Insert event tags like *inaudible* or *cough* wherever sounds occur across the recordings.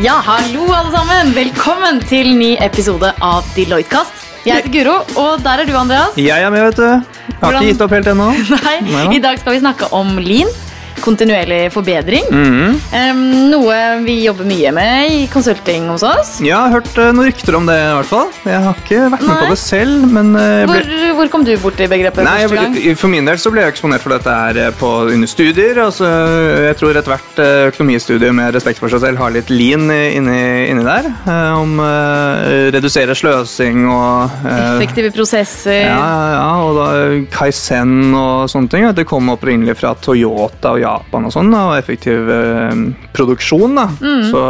Ja, hallo alle sammen. Velkommen til ny episode av Deloitte-kast. Jeg heter Guro, og der er du, Andreas. Jeg er med, vet du. Jeg har Hvordan- ikke gitt opp helt ennå. *laughs* Nei, Nei. I dag skal vi snakke om lean. Kontinuerlig forbedring. Mm -hmm. um, noe vi jobber mye med i konsulting hos oss. Jeg har hørt uh, noen rykter om det, i hvert fall. Jeg har ikke vært med Nei. på det selv, men uh, ble... Hvor, hvor kom du borti begrepet Nei, første gang? ble, For min del så ble jeg eksponert for dette her eh, på, under studier. Altså, jeg tror ethvert økonomistudie med respekt for seg selv har litt lean inni, inni der. Om uh, redusere sløsing og Effektive prosesser. Ja, ja, ja, og da Kaizen og sånne ting. Det kom opprinnelig fra Toyota og Japan og sånn, og effektiv eh, produksjon. da. Mm. Så,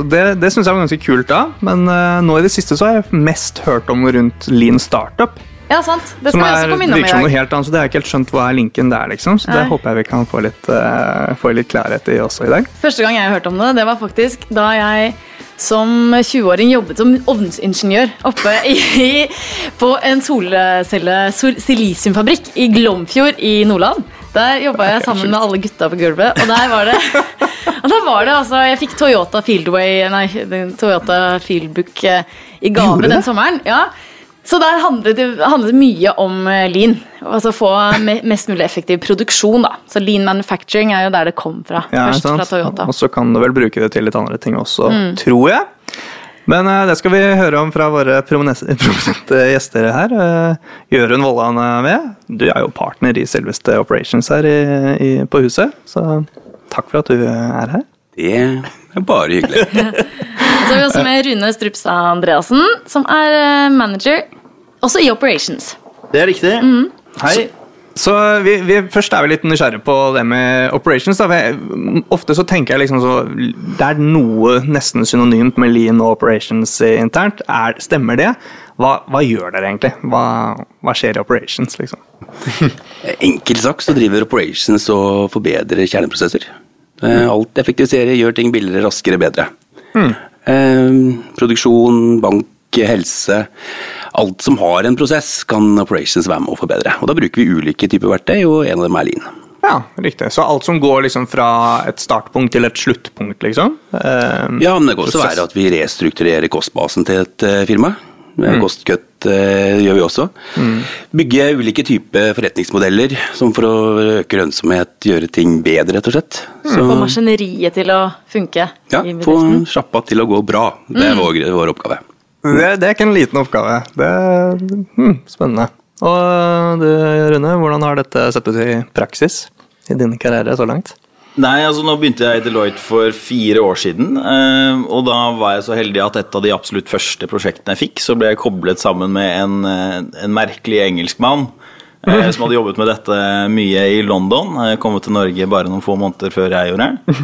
så det, det syns jeg var ganske kult da, men eh, nå i det siste så har jeg mest hørt om noe rundt lean startup. Ja, sant. Det skal vi også komme innom i dag. helt annet, så det har jeg ikke helt skjønt hva er linken der, liksom. Så det håper jeg vi kan få litt, eh, få litt klarhet i også i dag. Første gang jeg hørte om det, det var faktisk da jeg som 20-åring jobbet som ovnsingeniør oppe i, på en solcelle sol, silisiumfabrikk i Glomfjord i Nordland. Der jobba jeg sammen med alle gutta på gulvet, og der var det og der var det altså, Jeg fikk Toyota Fieldway, nei, Toyota Fieldbook eh, i gave den sommeren. ja. Så der handlet det handlet mye om eh, lean. Altså få mest mulig effektiv produksjon. da. Så lean manufacturing er jo der det kom fra. Ja, først sant? fra Toyota. Og så kan du vel bruke det til litt andre ting også, Mm. tror jeg. Men uh, det skal vi høre om fra våre *laughs* prominente gjester her. Uh, Jørund Vollan er med. Du er jo partner i selveste Operations her i, i, på huset, så takk for at du er her. Det er bare hyggelig. *laughs* Så har vi også med Rune Strupstad Andreassen, som er eh, manager også i Operations. Det er riktig. Mm. Hei. Så vi, vi først er vi litt nysgjerrige på det med operations. Jeg, ofte så tenker jeg liksom så Det er noe nesten synonymt med lean og operations internt. Er, stemmer det? Hva, hva gjør dere egentlig? Hva, hva skjer i operations, liksom? *laughs* Enkelt sagt så driver Operations og forbedrer kjerneprosesser. Eh, Alt effektiviserer, gjør ting billigere, raskere, bedre. Eh, produksjon, bank, helse. Alt som har en prosess, kan Operations være med å forbedre. Og Da bruker vi ulike typer verktøy, og en av dem er Lean. Ja, riktig. Så alt som går liksom fra et startpunkt til et sluttpunkt, liksom? Eh, Ja, men det kan også prosess. være at vi restrukturerer kostbasen til et uh, firma. Mm. Kostkutt uh, gjør vi også. Bygge ulike typer forretningsmodeller som for å øke lønnsomhet, gjøre ting bedre, rett og slett. Så, Få maskineriet til å funke ja, få sjappa til å gå bra. Det er vår, vår oppgave. Det, det er ikke en liten oppgave. Det er hmm, spennende. Og du, Rune, hvordan har dette sett ut i praksis i din karriere så langt? Nei, altså Nå begynte jeg i Deloitte for fire år siden. eh, Og da var jeg så heldig at et av de absolutt første prosjektene jeg fikk, så ble jeg koblet sammen med en, eh, en merkelig engelskmann eh, som hadde jobbet med dette mye i London. Kommet til Norge bare noen få måneder før jeg gjorde det.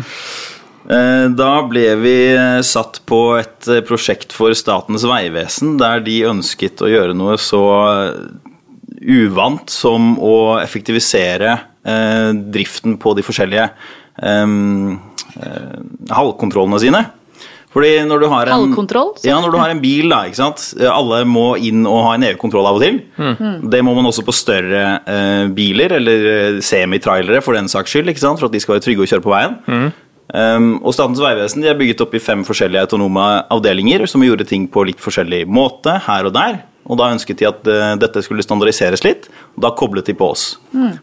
Eh, Da ble vi eh, satt på et eh, prosjekt for Statens vegvesen, der de ønsket å gjøre noe så uvant som å effektivisere eh, driften på de forskjellige eh, eh, halvkontrollene sine. Fordi når du har en, Halvkontroll, Ja, når du har en bil, da, ikke sant. Alle må inn og ha en EU-kontroll av og til. Det må man også på større eh, biler, eller semitrailere for den saks skyld, ikke sant? for at de skal være trygge å kjøre på veien. Um, og Statens vegvesen er bygget opp i fem forskjellige autonome avdelinger som gjorde ting på litt forskjellig måte her og der. Og da ønsket de at uh, dette skulle standardiseres litt, og da koblet de på oss.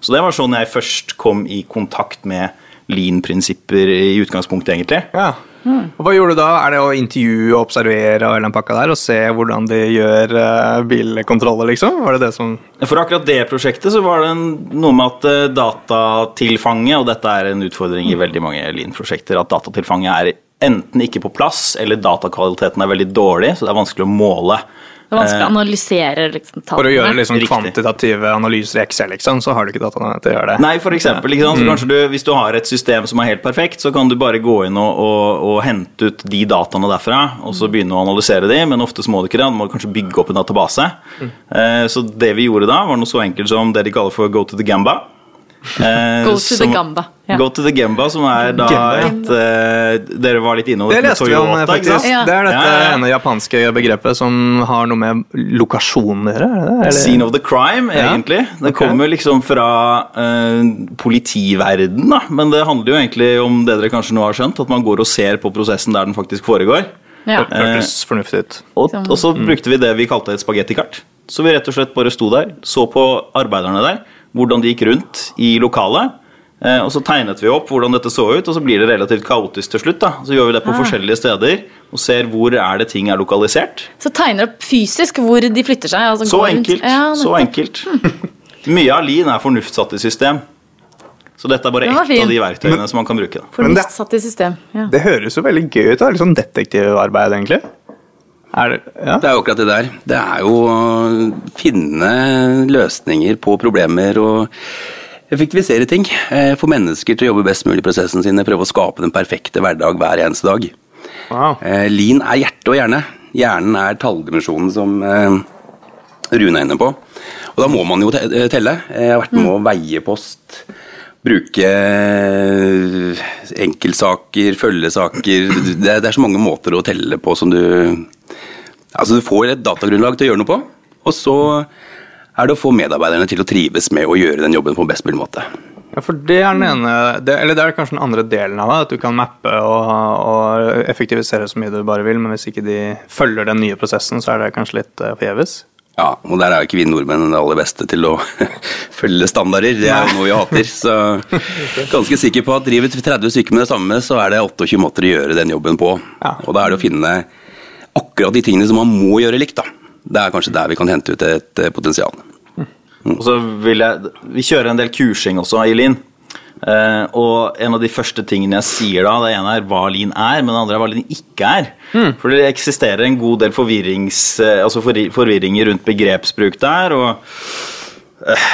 Så det var sånn jeg først kom i kontakt med lean-prinsipper i utgangspunktet, egentlig. Ja. Og Hva gjorde du da? Er det å intervjue og observere og der, og se hvordan de gjør uh, bilkontroller, liksom? Var det det som For akkurat det prosjektet så var det noe med at uh, datatilfanget, og dette er en utfordring i veldig mange Lean-prosjekter, at datatilfanget er enten ikke på plass, eller datakvaliteten er veldig dårlig, så det er vanskelig å måle. Det er vanskelig å analysere liksom, For å gjøre liksom kvantitative analyser i Excel, liksom, så har du ikke dataene til å gjøre det. Nei, for eksempel, kanskje du, hvis du har et system som er helt perfekt, så kan du bare gå inn og, og, og hente ut de dataene derfra, og så begynne å analysere de, men ofte så må du ikke det, du må kanskje bygge opp en database. Mm. så det vi gjorde da, var noe så enkelt som det de kaller for go to the gamba. Eh, Go to the gamba. Ja. Go to the Gemba, som er da Gemba, ja. et uh, Dere var litt innom Det med vi om, ikke faktisk. sant? Ja. Det er dette Ja, ja. ene japanske begrepet som har noe med lokasjon å gjøre? Scene of the crime, Ja. egentlig. Det okay. kommer liksom fra uh, politiverden, da. Men det handler jo egentlig om det dere kanskje nå har skjønt, at man går og ser på prosessen der den faktisk foregår. Ja. Hørtes fornuftig ut. Og, og så brukte vi det vi kalte et spagettikart. Så vi rett og slett bare sto der, så på arbeiderne der, hvordan de gikk rundt i lokalet. Eh, og så tegnet vi opp hvordan dette så ut, og så blir det relativt kaotisk til slutt. da. Så gjør vi det på Ah. forskjellige steder og ser hvor er det ting er lokalisert. Så tegner opp fysisk hvor de flytter seg. Altså Så går rundt. enkelt. Ja, så enkelt. Hmm. Mye av Lean er fornuftsatt i system. Så dette er bare ett av de verktøyene som man kan bruke. Da. Men det- Fornuft satt i system. Ja. Det høres jo veldig gøy ut. da. Litt sånn detektivarbeid, egentlig. Er det, ja? Det er jo akkurat det der. Det er jo å finne løsninger på problemer og effektivisere ting. Eh, Få mennesker til å jobbe best mulig i prosessen sine, prøve å skape den perfekte hverdag hver eneste dag. Wow. Eh, Lean er hjerte og hjerne. Hjernen er talldimensjonen som eh, Rune er inne på. Og da må man jo telle. Jeg har vært med å veie post. Bruke enkeltsaker, følgesaker det, er- det er så mange måter å telle på som du Altså Du får et datagrunnlag til å gjøre noe på, og så er det å få medarbeiderne til å trives med å gjøre den jobben på best mulig måte. Ja, for det er den ene det, Eller det er kanskje den andre delen av det. At du kan mappe og, og effektivisere så mye du bare vil, men hvis ikke de følger den nye prosessen, så er det kanskje litt uh, forgjeves. Ja, og der er jo ikke vi nordmenn det aller beste til å *laughs* følge standarder. Det er jo noe vi hater. Så *laughs* ganske sikker på at driver 30 stykker med det samme, så er det 28 måter å gjøre den jobben på. Ja. Og da er det å finne akkurat de tingene som man må gjøre likt, da. Det er kanskje der vi kan hente ut et potensial. potensial. Og så vil jeg Vi kjører en del kursing også Eileen. Eh, og en av de første tingene jeg sier da, det ene er hva Lean er, men det andre er hva Lean ikke er. For det eksisterer en god del forvirrings, uh, altså forri- forvirringer rundt begrepsbruk der. og eh,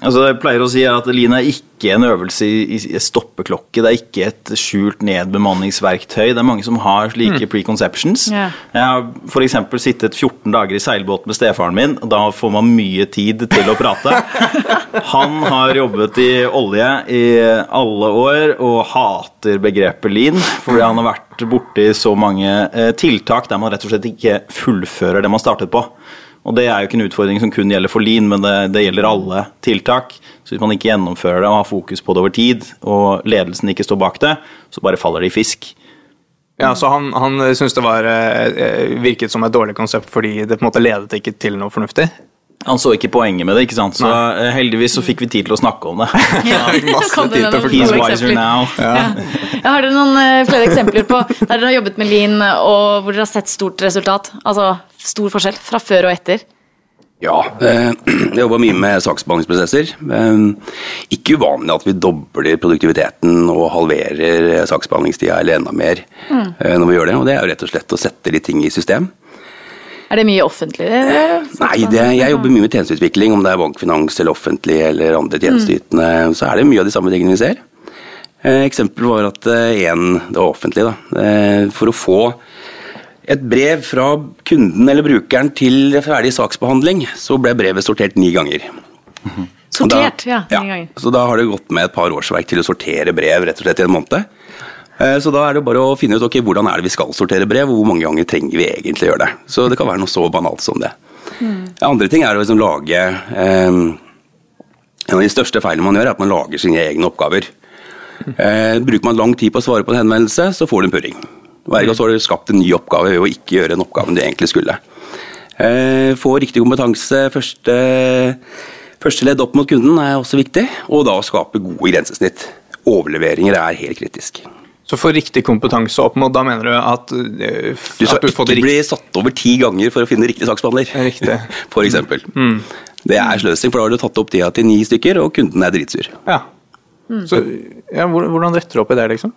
Altså Jeg pleier å si at Lean er ikke en øvelse i, i stoppeklokke. Det er ikke et skjult nedbemanningsverktøy. Det er mange som har slike preconceptions. Yeah. Jeg har f.eks. sittet 14 dager i seilbåt med stefaren min, og da får man mye tid til å prate. *laughs* Han har jobbet i olje i alle år og hater begrepet lean, fordi han har vært borti så mange eh, tiltak der man rett og slett ikke fullfører det man startet på. Og det er jo ikke en utfordring som kun gjelder for lean, men det, det gjelder alle tiltak. Så hvis man ikke gjennomfører det og har fokus på det over tid, og ledelsen ikke står bak det, så bare faller det i fisk. Ja, så han, han syntes det var, eh, eh, virket som et dårlig konsept fordi det på en måte ledet ikke til noe fornuftig. Han så ikke poenget med det, ikke sant? så Nei. heldigvis så fikk vi tid til å snakke om det. *laughs* *laughs* Ja. masse tid til å now. Ja. Ja, har dere noen eh, flere eksempler på der dere har jobbet med Lean, og hvor dere har sett stort resultat? Altså stor forskjell fra før og etter? Ja, eh, *clears throat* jeg jobber mye med saksbehandlingsprosesser. Eh, Ikke uvanlig at vi dobler produktiviteten og halverer saksbehandlingstida eller enda mer eh, når vi gjør det. Og det er jo rett og slett å sette litt ting i system. Er det mye offentlig? eh, Nei, det, jeg jobber mye med tjenesteutvikling, om det er bankfinans eller offentlig eller andre tjenesteytende. Så er det mye av de samme tingene vi ser. Eh, Eksempel var at en, det var offentlig, da, eh, for å få et brev fra kunden eller brukeren til ferdig saksbehandling, så ble brevet sortert ni ganger. Sortert, da, ja. Ni ganger. Så da har det gått med et par årsverk til å sortere brev rett og slett i en måned. Eh, Så da er det bare å finne ut ok, hvordan er det vi skal sortere brev, og hvor mange ganger trenger vi egentlig å gjøre det. Så det kan være noe så banalt som det. Andre ting er å liksom lage eh, En av de største feilene man gjør, er at man lager sine egne oppgaver. Eh, bruker man lang tid på å svare på en henvendelse, så får du en purring. Hver gang så har du skapt en ny oppgave ved å ikke gjøre den oppgaven du egentlig skulle. Eh, få riktig kompetanse, første, første ledd opp mot kunden er også viktig, og da å skape gode grensesnitt. Overleveringer er helt kritisk. Så for riktig kompetanse opp mot, da mener du at, eh, Du skal at du får det ikke bli satt over ti ganger for å finne riktig saksbehandler. Riktig. *laughs* For eksempel. Det er sløsing, for da har du tatt opp tida til ni stykker, og kunden er dritsur. Ja. Så, ja, hvordan retter du opp i det, liksom?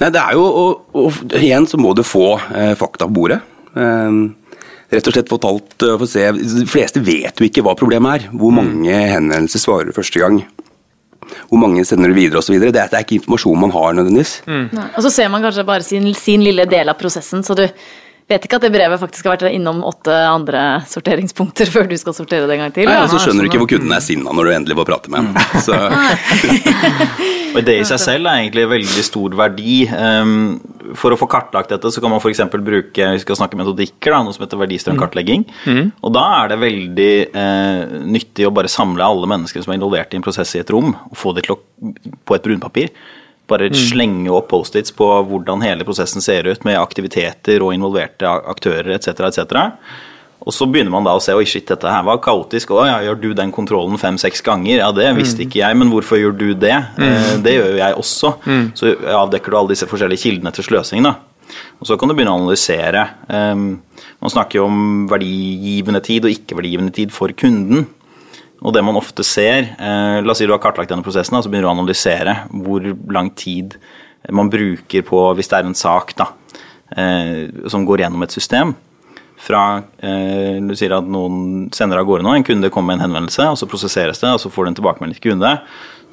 Nei, det er jo, og, og igjen så må du få eh, fakta på bordet. Eh, rett og slett fortalt, for få se, De fleste vet jo ikke hva problemet er. Hvor mange henvendelser svarer du første gang? Hvor mange sender du videre osv. Det, det er ikke informasjon man har nødvendigvis. Mm. Og så ser man kanskje bare sin, sin lille del av prosessen, så du vet ikke at det brevet faktisk har vært innom åtte andre sorteringspunkter *laughs* før du skal sortere det en gang til. Nei, og så skjønner du ikke hvor kunden er sinna når du endelig får prate med ham. Så *laughs* *laughs* Og det i seg selv er egentlig veldig stor verdi. Um, For å få kartlagt dette, så kan man f.eks. bruke vi skal snakke metodikker, da, noe som heter verdistrømkartlegging. Og da er det veldig eh, nyttig å bare samle alle mennesker som er involvert i en prosess i et rom, og få det til å, på et brunpapir. Bare slenge opp Post-Its på hvordan hele prosessen ser ut, med aktiviteter og involverte aktører etc. etc. Og så begynner man da å se oi shit, dette her var kaotisk. Å ja, gjør du den kontrollen fem-seks ganger? Ja, det visste ikke jeg, men hvorfor gjør du det? Mm. det gjør jo jeg også. Så avdekker du alle disse forskjellige kildene til sløsing, da. Og så kan du begynne å analysere. Um, man snakker jo om verdigivende tid og ikke-verdigivende tid for kunden. Og det man ofte ser eh, La oss si du har kartlagt denne prosessen, og så begynner du å analysere hvor lang tid man bruker på, hvis det er en sak da, eh, som går gjennom et system. Fra eh, du sier at noen sender av gårde noe, en kunde kommer med en henvendelse, og så prosesseres det, og så får du en tilbakemelding til kunde.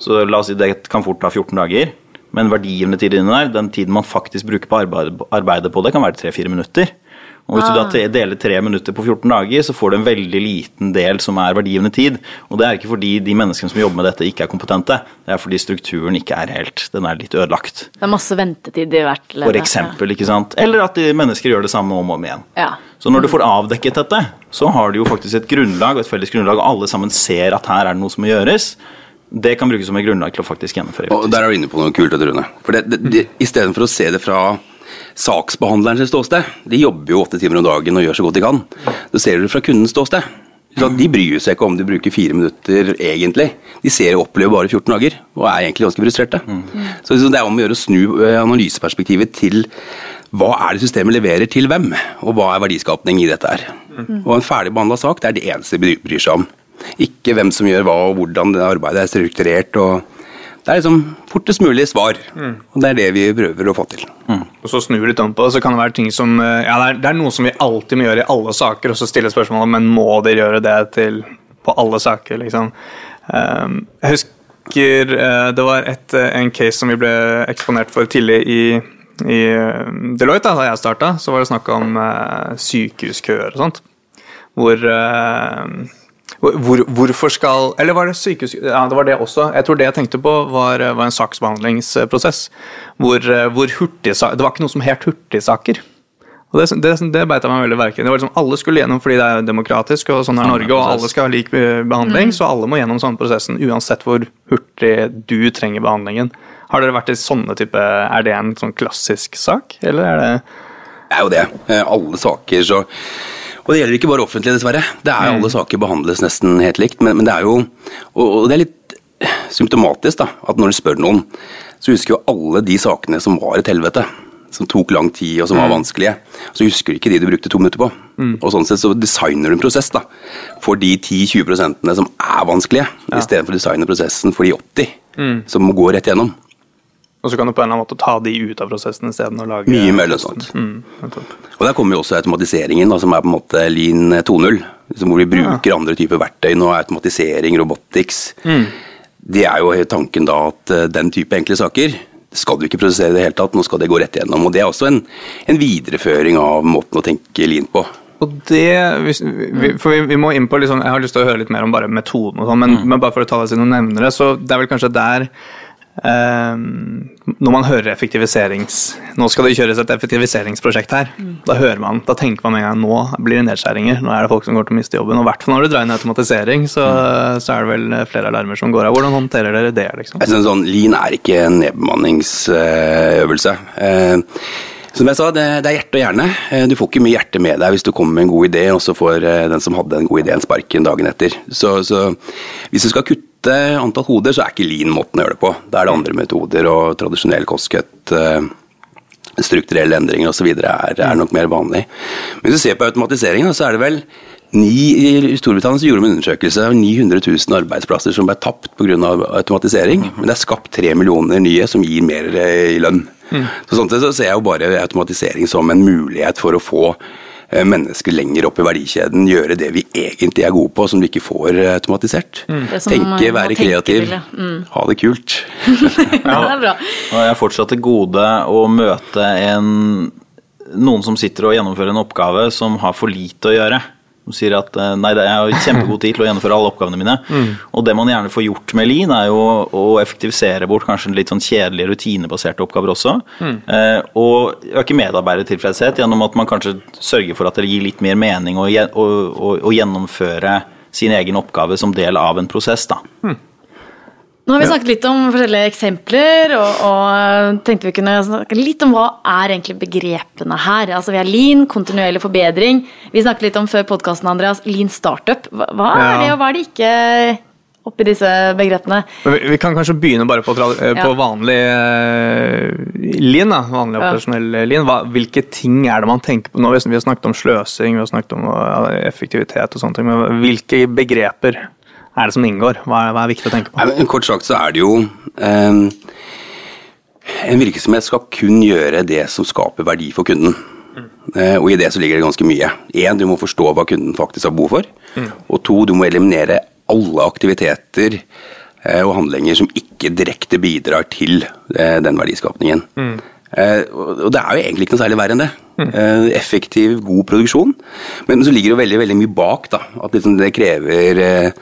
Så la oss si det kan fort ta 14 dager. Men verdigivende tid inni der, den tiden man faktisk bruker på arbeid, arbeidet på det, kan være 3-4 minutter. Og hvis du da deler tre minutter på 14 dager, så får du en veldig liten del som er verdigivende tid. Og det er ikke fordi de menneskene som jobber med dette, ikke er kompetente. Det er fordi strukturen ikke er helt Den er litt ødelagt. Det er masse ventetid i hvert ledd. For eksempel, ikke sant? Eller at de mennesker gjør det samme om og om igjen. Ja. Så når du får avdekket dette, så har du jo faktisk et grunnlag, og et felles grunnlag, og alle sammen ser at her er det noe som må gjøres. Det kan brukes som et grunnlag til å faktisk gjennomføre. Og der er du inne på noe kult, Rune. For det, det, det, Istedenfor å se det fra saksbehandlerens ståsted, de jobber jo åtte timer om dagen og gjør så godt de kan, så ser du det fra kundens ståsted. Så de bryr seg ikke om de bruker fire minutter egentlig. De ser og opplever bare 14 dager, og er egentlig ganske frustrerte. Så liksom det er om å gjøre å snu eh, analyseperspektivet til hva er det systemet leverer til hvem, og hva er verdiskapning i dette her. Og en ferdigbehandla sak, det er det eneste de bryr seg om. Ikke hvem som gjør hva, og hvordan det arbeidet er strukturert. og Det er liksom fortest mulig svar, og det er det vi prøver å få til. Og så snur litt om på det, så kan det være ting som eh, Ja, det er, det er noe som vi alltid må gjøre i alle saker, og så stille spørsmålet men må dere gjøre det til på alle saker, liksom. Um, jeg husker eh, det var et, eh, en case som vi ble eksponert for tidlig i, i Deloitte, da, da jeg starta. Så var det snakk om eh, sykehuskøer og sånt. Hvor hvor, hvorfor skal Eller var det sykehus... Ja, det var det også. Jeg tror det jeg tenkte på, var, var en saksbehandlingsprosess. Hvor, hvor hurtig, Det var ikke noe som het hurtigsaker. Og det, det, det beit jeg meg veldig merke i. Det var liksom, Alle skulle gjennom fordi det er demokratisk, og sånn er Norge, og alle skal ha lik behandling, behandling, så alle må gjennom sånne prosessen uansett hvor hurtig du trenger behandlingen. Har dere vært i sånne type Er det en sånn klassisk sak, eller er det Det er jo det. Eh, Alle saker så Og det gjelder ikke bare offentlig, dessverre. Det er Alle saker behandles nesten helt likt, men, men det er jo Og og det er litt symptomatisk da, at når du spør noen, så husker jo alle de sakene som var et helvete. Som tok lang tid og som var vanskelige. Så husker du ikke de du brukte to minutter på. Og sånn sett så designer du en prosess da, for de 10-20 prosentene som er vanskelige, Ja. istedenfor å designe prosessen for de 80 som går rett gjennom. Og så kan du på en eller annen måte ta de ut av prosessen isteden og lage Mye mer lønnsomt. Mm. Og Der kommer jo også automatiseringen, da, som er på en måte Lean 2.0. liksom Hvor vi bruker andre typer verktøy nå, automatisering, robotics. Det er jo tanken da at eh, den type enkle saker skal du ikke prosessere i det hele tatt, nå skal det gå rett igjennom. Og Det er også en, en videreføring av måten å tenke Lean på. Og det, for vi, må inn på sånn, Jeg har lyst til å høre litt mer om bare metoden, og sånn, men, men bare for å ta det siden du nevner det, så det er vel kanskje der eh, Når man hører effektiviserings... Nå skal det kjøres et effektiviseringsprosjekt her. Da hører man, da tenker man med en gang nå blir det nedskjæringer. Nå er det folk som går til å miste jobben. Og i hvert fall når du drar inn automatisering, så, så er det vel flere alarmer som går av. Hvordan håndterer dere det? liksom? Jeg synes sånn, Lean er ikke en nedbemanningsøvelse. Som jeg sa, det, det er hjerte og hjerne. Eh, Du får ikke mye hjerte med deg hvis du kommer med en god idé, og så får eh, den som hadde en god idé, en sparken dagen etter. Så, så hvis du skal kutte antall hoder, så er ikke lean måten å gjøre det på. Da er det andre metoder, og tradisjonell kostcut, eh, strukturelle endringer osv. Er, er nok mer vanlig. Men hvis du ser på automatiseringen, så er det vel Ni, I Storbritannia så gjorde de en undersøkelse av 900 000 arbeidsplasser som ble tapt pga. automatisering. Men det er skapt tre millioner nye som gir mer eh, i lønn. Så sånn sett så ser jeg jo bare automatisering som en mulighet for å få eh, mennesker lenger opp i verdikjeden, gjøre det vi egentlig er gode på, som vi ikke får eh, automatisert. Mm. Tenke, være kreativ. Mm. ha det kult. *laughs* Ja, det er bra. Og jeg er fortsatt til gode å møte en noen som sitter og gjennomfører en oppgave som har for lite å gjøre. Som sier at eh, nei, jeg har kjempegod tid til å gjennomføre alle oppgavene mine. *laughs* Og det man gjerne får gjort med Lean, er jo å effektivisere bort kanskje litt sånn kjedelige rutinebaserte oppgaver også. Eh, og øke medarbeidertilfredshet gjennom at man kanskje sørger for at det gir litt mer mening å, å, å, å gjennomføre sin egen oppgave som del av en prosess. da. Nå har vi snakket litt om forskjellige eksempler, og, og tenkte vi kunne snakke litt om hva er egentlig begrepene her. Altså Vi har lean, kontinuerlig forbedring. Vi snakket litt om før podkasten, Andreas, lean startup. Hva, er det, og hva er det ikke oppi disse begrepene? Vi, vi kan kanskje begynne bare på, eh, på vanlig uh, lean, da, Vanlig operasjonell lean. Hva, hvilke ting er det man tenker på nå? Vi vi har snakket om sløsing, vi har snakket om eh, effektivitet og sånne ting. Men hvilke begreper er det som inngår? Hva er, hva er viktig å tenke på? Nei, men Kort sagt så er det jo um, En virksomhet skal kun gjøre det som skaper verdi for kunden. Eh, og i det så ligger det ganske mye. Én, du må forstå hva kunden faktisk har behov for. Og to, du må eliminere alle aktiviteter eh, og handlinger som ikke direkte bidrar til eh, den verdiskapningen. Mm. og det er jo egentlig ikke noe særlig verre enn det. Eh, effektiv, god produksjon. Men så ligger det jo veldig veldig mye bak. da, At liksom det krever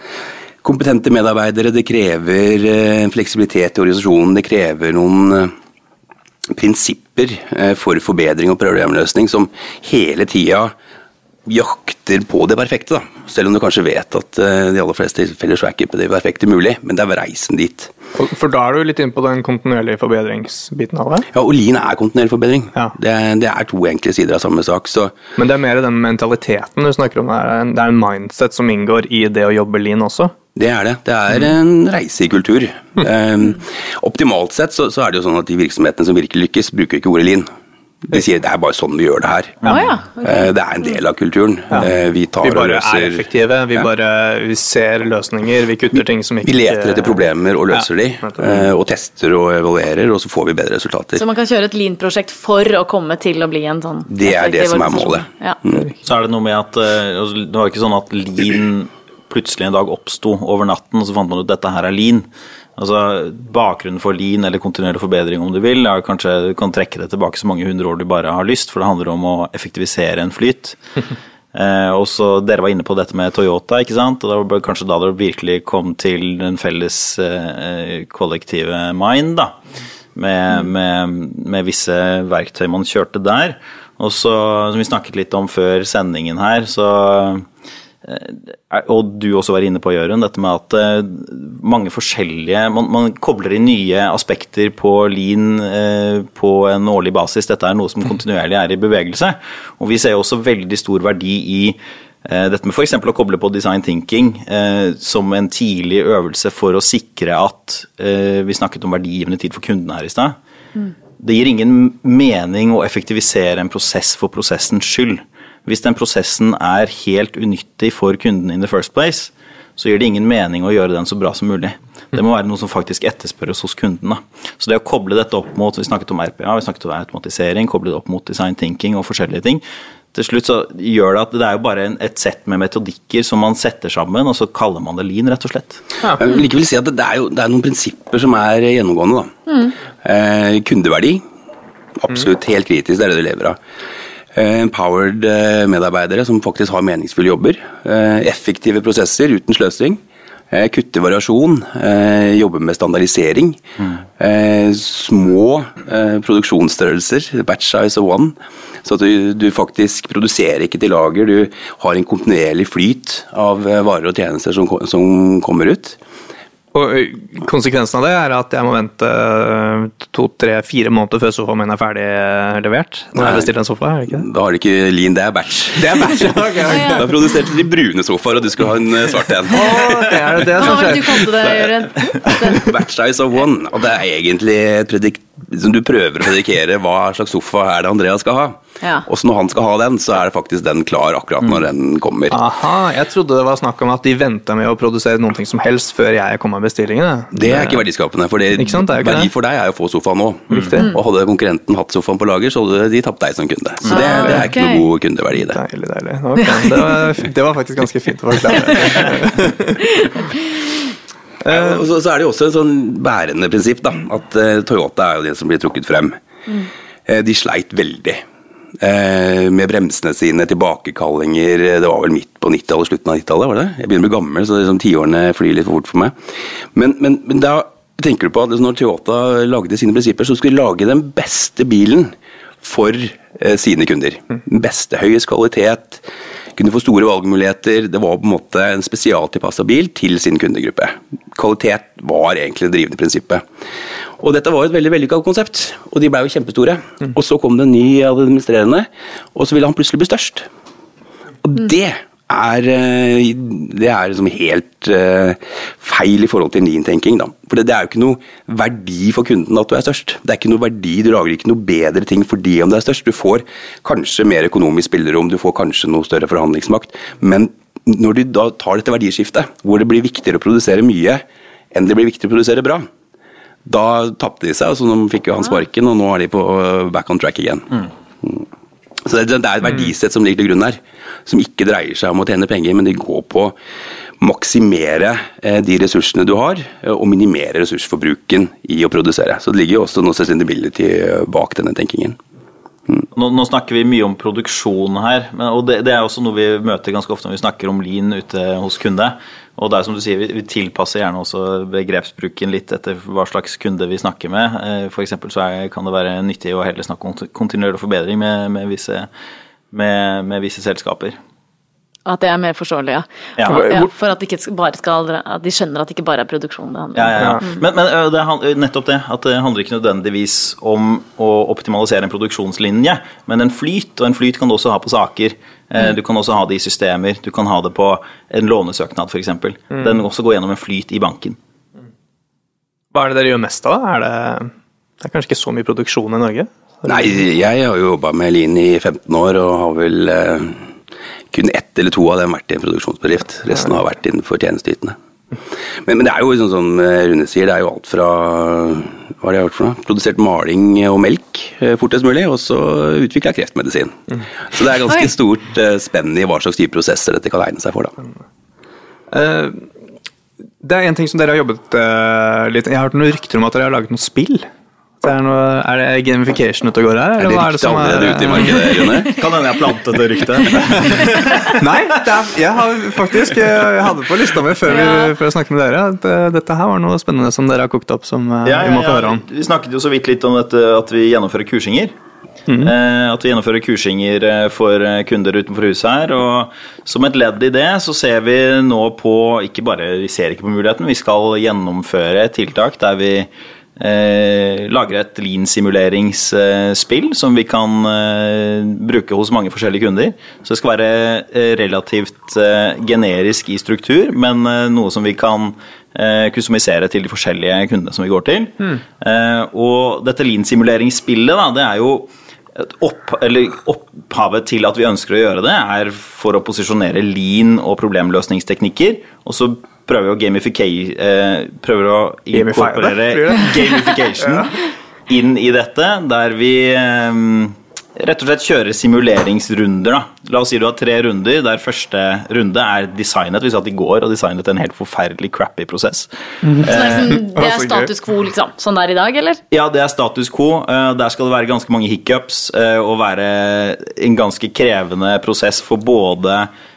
kompetente medarbeidere, det krever eh, fleksibilitet i organisasjonen, det krever noen eh, prinsipper eh, for forbedring og problemløsning som hele tida jakter på det perfekte. da. Selv om du kanskje vet at de aller fleste tilfeller så er ikke det perfekte mulig, men det er reisen dit. For, da er du litt inne på den kontinuerlige forbedringsbiten av det. Ja, og Lean er kontinuerlig forbedring. Ja. Det, det er to enkle sider av samme sak. så Men det er mer den mentaliteten du snakker om. Det er en mindset som inngår i det å jobbe lean også. Det er det. Det er en reise i kultur. Um, optimalt sett så, så er det jo sånn at de virksomhetene som virkelig lykkes, bruker ikke ordet lean. De sier det er bare sånn vi gjør det her. Ja. Eh, Det er en del av kulturen. Eh, Vi tar Vi og bare er effektive, vi bare vi ser løsninger, vi kutter ting som ikke Vi leter etter problemer og løser Ja, de, eh, og tester og evaluerer, og så får vi bedre resultater. Så man kan kjøre et lean-prosjekt for å komme til å bli en sånn Det er det som er målet. Ja. Så er det noe med at altså, det var ikke sånn at lean plutselig en dag oppsto over natten, og så fant man ut at dette her er lean. Altså, Bakgrunnen for lean eller kontinuerlig forbedring, om du vil, er kanskje du kan trekke det tilbake så mange hundre år du bare har lyst, for det handler om å effektivisere en flyt. *laughs* Eh, og så Dere var inne på dette med Toyota, ikke sant? og det var kanskje da det virkelig kom til den felles eh, kollektive mind, da. Med, med, med visse verktøy man kjørte der. Og så, som vi snakket litt om før sendingen her, så og du også var inne på, Jørund, dette med at eh, mange forskjellige man, man kobler inn nye aspekter på lean eh, på en årlig basis. Dette er noe som kontinuerlig er i bevegelse. Og vi ser også veldig stor verdi i eh, dette med f.eks. å koble på design thinking eh, som en tidlig øvelse for å sikre at eh, Vi snakket om verdigivende tid for kundene her i stad. Det gir ingen mening å effektivisere en prosess for prosessens skyld. Hvis den prosessen er helt unyttig for kunden in the first place, så gir det ingen mening å gjøre den så bra som mulig. Det må være noe som faktisk etterspørres hos kunden. Da. Så det å koble dette opp mot Vi snakket om RPA, vi snakket om automatisering, koble det opp mot design thinking og forskjellige ting. Til slutt så gjør det at det er jo bare et sett med metodikker som man setter sammen, og så kaller man det lean, rett og slett. Jeg vil likevel si at det, er jo, det er noen prinsipper som er gjennomgående. Da. Eh, kundeverdi, absolutt helt kritisk, det er det du lever av. Eh, empowered eh, medarbeidere som faktisk har meningsfulle jobber. Eh, effektive prosesser uten sløsing. Kutte variasjon, jobbe med standardisering. Mm. små produksjonsstørrelser, batch size of one. Så at du, du faktisk produserer ikke til lager, du har en kontinuerlig flyt av varer og tjenester som, som kommer ut. Og Konsekvensen av det er at jeg må vente to, tre, fire måneder før sofaen min er ferdig levert. Når jeg bestiller en sofa, er det ikke det? Da har du ikke lean, det er batch. Det er batch, ok, ok. *laughs* Da produserte de brune sofaer, og du skulle ha en svart en. det er det det Hva som var det du skjer? kalte det, Jørgen? *laughs* Batch size of one. Og det er egentlig et predikt... som du prøver å predikere hva slags sofa er det Andrea skal ha. Ja. Og så når han skal ha den, så er det faktisk den klar akkurat når den kommer. Aha, jeg trodde det var snakk om at de venta med å produsere noen ting som helst før jeg kom med bestillingene. Det er ikke verdiskapende, for det, Ikke sant, det er jo ikke verdi det. for deg er jo å få sofaen nå. Mm. Og hadde konkurrenten hatt sofaen på lager, så hadde de tapt deg som kunde. Så det, det er ikke Ah, noe god kundeverdi i det. Deilig, deilig. Okay. det, var, det var faktisk ganske fint å forklare. Uh, og så, så er det jo også et sånn bærende prinsipp, da. At uh, Toyota er jo det som blir trukket frem. Eh, de sleit veldig med bremsene sine, tilbakekallinger. Det var vel midt på 90-tallet, slutten av 90-tallet, var det? Jeg begynner å bli gammel, så liksom, tiårene flyr litt for fort for meg. Men, men, men da tenker du på at når Toyota lagde sine prinsipper, så skulle de lage den beste bilen for eh, sine kunder. Den beste, høyest kvalitet, kunne få store valgmuligheter. Det var på en måte en spesialtilpassa bil til sin kundegruppe. Kvalitet var egentlig det drivende prinsippet. Og dette var et veldig vellykka konsept, og de ble jo kjempestore. Mm. Og så kom det en ny administrerende, og så ville han plutselig bli størst. Og det er, eh, det er liksom helt uh, feil i forhold til lean-tenking. For det, det, er jo ikke noe verdi for kunden at du er størst. Det er ikke noe verdi, Du lager ikke noe bedre ting fordi om du er størst. Du får kanskje mer økonomisk spillerom, du får kanskje noe større forhandlingsmakt. Men når du da tar dette verdiskiftet, hvor det blir viktigere å produsere mye enn det blir viktigere å produsere bra, da tapte de seg, så nå fikk jo han sparken, og nå er de på eh, back on track igjen. Mm. Mm. Så det, det er et verdisett som ligger til grunn her, som ikke dreier seg om å tjene penger, men det går på å maksimere eh, de ressursene du har, eh, og minimere ressursforbruken i å produsere. Så det ligger jo også noe sustainability eh, bak denne tenkingen. Mm. Nå, nå, snakker vi mye om produksjon her, men, og det, det, er også noe vi møter ganske ofte når vi snakker om lean ute hos kunde. Og det er som du sier, vi, tilpasser gjerne også begrepsbruken litt etter hva slags kunde vi snakker med. Eh, F.eks. så er, kan det være nyttig å heller snakke om kontinuerlig forbedring med, med, visse, med, med visse selskaper. At det er mer forståelig, ja. ja. ja for at, skal, at, de skjønner at det ikke bare er produksjon det handler om. Ja, ja, mm. Men, men det er nettopp det, at det handler ikke nødvendigvis om å optimalisere en produksjonslinje, men en flyt, og en flyt kan du også ha på saker. Mm. Du kan også ha det i systemer, du kan ha det på en lånesøknad f.eks. Mm. Den også går gjennom en flyt i banken. Hva er det dere gjør mest av? Er det, det er kanskje ikke så mye produksjon i Norge? Nei, jeg har jo jobba med Lean i 15 år og har vel eh, kun ett eller to av dem vært i en produksjonsbedrift. Resten har vært innenfor tjenesteytende. Men, men, det er jo sånn som Rune sier, det er jo alt fra hva har de gjort for noe? Produsert maling og melk eh, fortest mulig, og så utvikla kreftmedisin. Mm. Så det er ganske Oi. stort spenn i hva slags type prosesser dette kan egne seg for. da. Uh, det er en ting som dere har jobbet uh, litt Jeg har hørt noen rykter om at dere har laget noen spill. Det er, noe, er, det gamification ute og går her? Er det ryktet allerede ute i markedet, Rune? *laughs* kan hende jeg plantet det ryktet. *laughs* Nei, det er, jeg har faktisk Jeg hadde på lista mi før, ja. før jeg snakket med dere at uh, dette her var noe spennende som dere har kokt opp som uh, ja, vi må få høre om. Vi snakket jo så vidt litt om dette at vi gjennomfører kursinger. Mm. Uh, at vi gjennomfører kursinger for kunder utenfor huset her. Og som et ledd i det så ser vi nå på ikke bare, Vi ser ikke på muligheten, vi skal gjennomføre et tiltak der vi eh, lager et lean-simuleringsspill som vi kan eh, bruke hos mange forskjellige kunder. Så det skal være eh, relativt eh, generisk i struktur, men eh, noe som vi kan eh, kustomisere til de forskjellige kundene som vi går til. Mm. og dette lean-simuleringsspillet, det er jo opp, opphavet til at vi ønsker å gjøre det, er for å posisjonere lean og problemløsningsteknikker. Og så prøver å eh, Prøver å inkorporere *laughs* gamification *laughs* inn i dette, der vi eh, rett og slett kjører simuleringsrunder. Da. La oss si du har tre runder, der første runde er designet. Vi satt i går og designet en helt forferdelig crappy prosess. Mm. Så det er, liksom, *laughs* det er status quo, liksom? Sånn det er i dag, eller? Ja, det er status quo. Eh, der skal det være ganske mange hiccups og være en ganske krevende prosess for både Eh,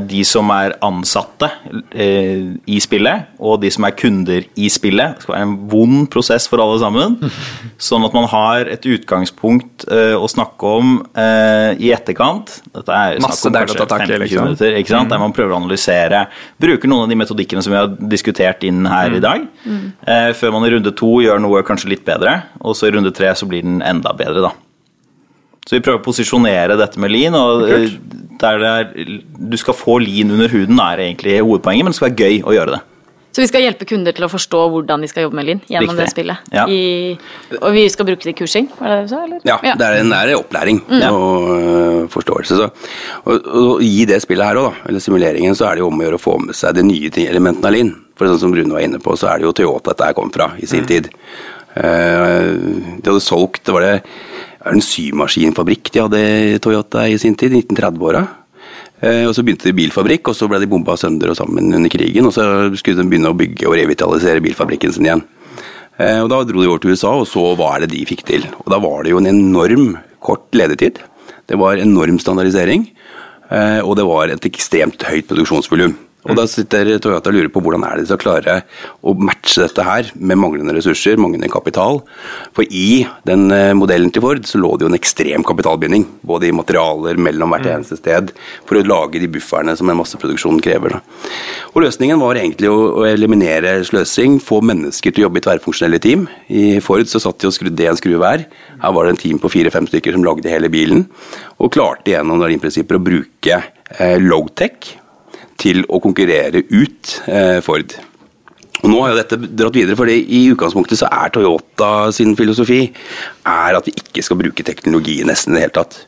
de som er ansatte eh, i spillet, og de som er kunder i spillet. Det skal være en vond prosess for alle sammen. *laughs* Sånn at man har et utgangspunkt eh, å snakke om i etterkant. Dette er snakk om kanskje 15 liksom. minutter, ikke sant? Mm. der man prøver å analysere. Bruker noen av de metodikkene som vi har diskutert inn her mm. i dag. Mm. Før man i runde to gjør noe kanskje litt bedre, og så i runde tre så blir den enda bedre, da. Så vi prøver å posisjonere dette med lean. og der er, Du skal få lean under huden, er egentlig hovedpoenget, men det skal være gøy å gjøre det. Så vi skal hjelpe kunder til å forstå hvordan de skal jobbe med lin gjennom Riktig. det spillet? Ja. I, og vi skal bruke det i kursing? Var det det du sa? Eller? Ja, det er en nære opplæring mm. og uh, forståelse. Så, og, og, I det spillet her også, eller simuleringen, så er det jo om å gjøre å få med seg de nye elementene av lin For sånn som Rune var inne på, så er det jo Toyota dette kom fra i sin mm. tid. Uh, de hadde solgt det var det er det en symaskinfabrikk de hadde i Toyota i sin tid, 1930-åra. Eh, og Så begynte de bilfabrikk, og så ble de bomba sønder og sammen under krigen. og Så skulle de begynne å bygge og revitalisere bilfabrikken sin igjen. Eh, og Da dro de over til USA og så hva er det de fikk til. Og Da var det jo en enorm kort ledetid. Det var enorm standardisering, eh, og det var et ekstremt høyt produksjonsvolum. Og da sitter Toyota og lurer på hvordan er det de skal klare å matche dette her med manglende ressurser, manglende kapital. For i den eh, modellen til Ford så lå det jo en ekstrem kapitalbinding. Både i materialer mellom hvert eneste sted, for å lage de bufferne som en masseproduksjon krever. Da. Og løsningen var egentlig å, eliminere sløsing, få mennesker til å jobbe i tverrfunksjonelle team. I Ford så satt de og skrudde en skrue hver. Her var det en team på fire-fem stykker som lagde hele bilen, og klarte gjennom prinsipper å bruke eh, low-tech til å konkurrere ut eh, Ford. Og Nå har jo dette dratt videre, for i utgangspunktet så er Toyota sin filosofi er at vi ikke skal bruke teknologi nesten i det hele tatt.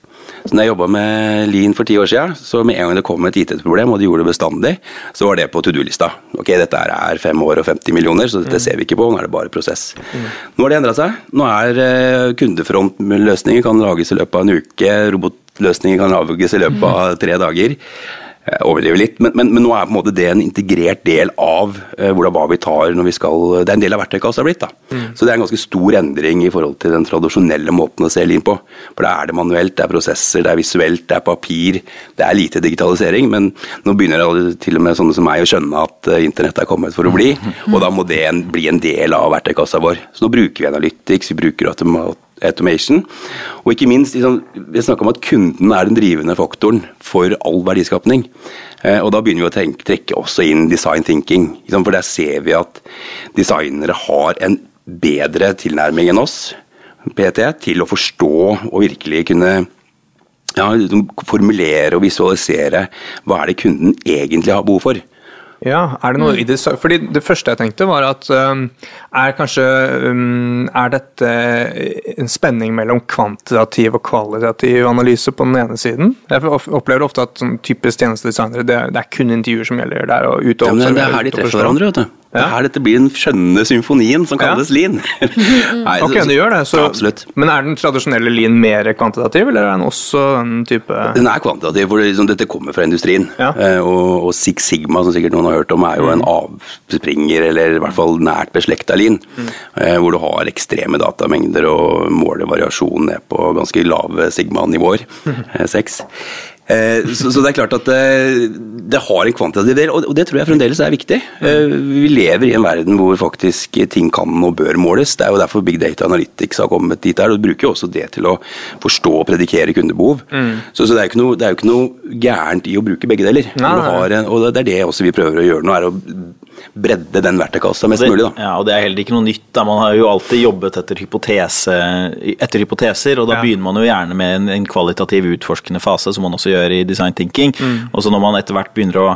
Så når jeg jobba med Lean for ti år siden, så med en gang det kom et IT-problem, og de gjorde det bestandig, så var det på to do-lista. Ok, dette er fem år og 50 millioner, så dette ser vi ikke på, nå er det bare prosess. Nå har det endra seg. Nå er eh, kundefrontløsninger kan lages i løpet av en uke, robotløsninger kan lages i løpet av tre dager. Eh, overdriver litt, men, men, men, nå er på en måte det en integrert del av uh, hvordan, hva vi tar når vi skal Det er en del av verktøykassa blitt. da. Mm. Så det er en ganske stor endring i forhold til den tradisjonelle måten å se Lean på. For da er det manuelt, det er prosesser, det er visuelt, det er papir. Det er lite digitalisering, men nå begynner det til og med sånne som meg å skjønne at uh, internett er kommet for å bli, mm. og da må det en, bli en del av verktøykassa vår. Så nå bruker vi Analytics, vi bruker automat automation. Og ikke minst, liksom, vi snakker om at kunden er den drivende faktoren for all verdiskapning. Eh, og da begynner vi å tenke, trekke også inn design thinking. Liksom, for der ser vi at designere har en bedre tilnærming enn oss, PT, til å forstå og virkelig kunne ja, liksom, formulere og visualisere hva er det kunden egentlig har behov for. Ja, er det noe mm. i det Fordi det første jeg tenkte, var at um, er kanskje um, Er dette en spenning mellom kvantitativ og kvalitativ analyse på den ene siden? Jeg opplever ofte at sånn typisk tjenestedesignere, det, det, er kun intervjuer som gjelder der. og ut og ja, Det er her de treffer hverandre, vet du. Det er her dette blir den skjønne symfonien som kalles ja. lean. *laughs* Nei, ok, det gjør det. Så, absolutt. Men er den tradisjonelle lean mer kvantitativ, eller er den også en type Den er kvantitativ, for liksom, dette kommer fra industrien. Ja. Uh, og, og, Six Sigma, som sikkert noen har hørt om, er jo en mm. avspringer, eller i hvert fall nært beslekta lean. Mm. Uh, hvor du har ekstreme datamengder og måler variasjon ned på ganske lave sigma-nivåer. Mm. Uh, seks. Eh, så, så, det er klart at det, eh, det har en kvantitativ del, og det tror jeg fremdeles er viktig. Eh, vi lever i en verden hvor faktisk ting kan og bør måles. Det er jo derfor Big Data Analytics har kommet dit der. og Du bruker jo også det til å forstå og predikere kundebehov. Mm. Så, så, det er jo ikke noe, ikke noe gærent i å bruke begge deler. Nei, nei. En, og det er det også vi prøver å gjøre nå, er å bredde den verktøykassa mest det, mulig. Da. Ja, og Det er heller ikke noe nytt. Da. Man har jo alltid jobbet etter, hypotese, etter hypoteser, og da ja. begynner man jo gjerne med en, en, kvalitativ utforskende fase, som man også gjør i design thinking. Mm. Og så når man etter hvert begynner å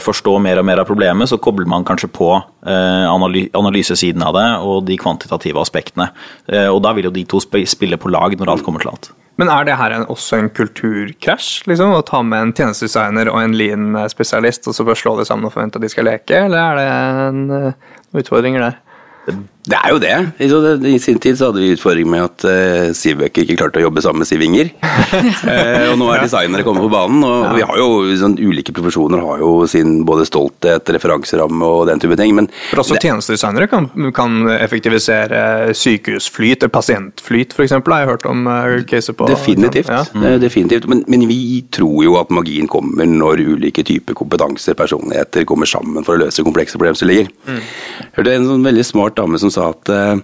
forstå mer og mer av problemet, så kobler man kanskje på eh, analy analysesiden av det og de kvantitative aspektene. Eh, og da vil jo de to spille på lag når alt kommer til alt. Men er det her en, også en kulturkrasj? Liksom, å ta med en tjenestedesigner og en lean-spesialist og så bare slå det sammen og forvente at de skal leke, eller er det en, uh, utfordringer der? Det er jo det. I sin tid så hadde vi utfordring med at uh, Sivbøker ikke klarte å jobbe sammen med Sivinger. uh, *laughs* og nå er designere kommet på banen, og ja. vi har jo sånn, ulike profesjoner har jo sin både stolthet, referanseramme og den type ting. Men For også tjenestedesignere kan, kan, effektivisere sykehusflyt, pasientflyt f.eks. har jeg hørt om uh, caser på. Definitivt. Ja. Mm. definitivt. Men, men, vi tror jo at magien kommer når ulike typer kompetanser, personligheter, kommer sammen for å løse komplekse problemstillinger. Mm. Hørte en sånn veldig smart dame som sa at uh,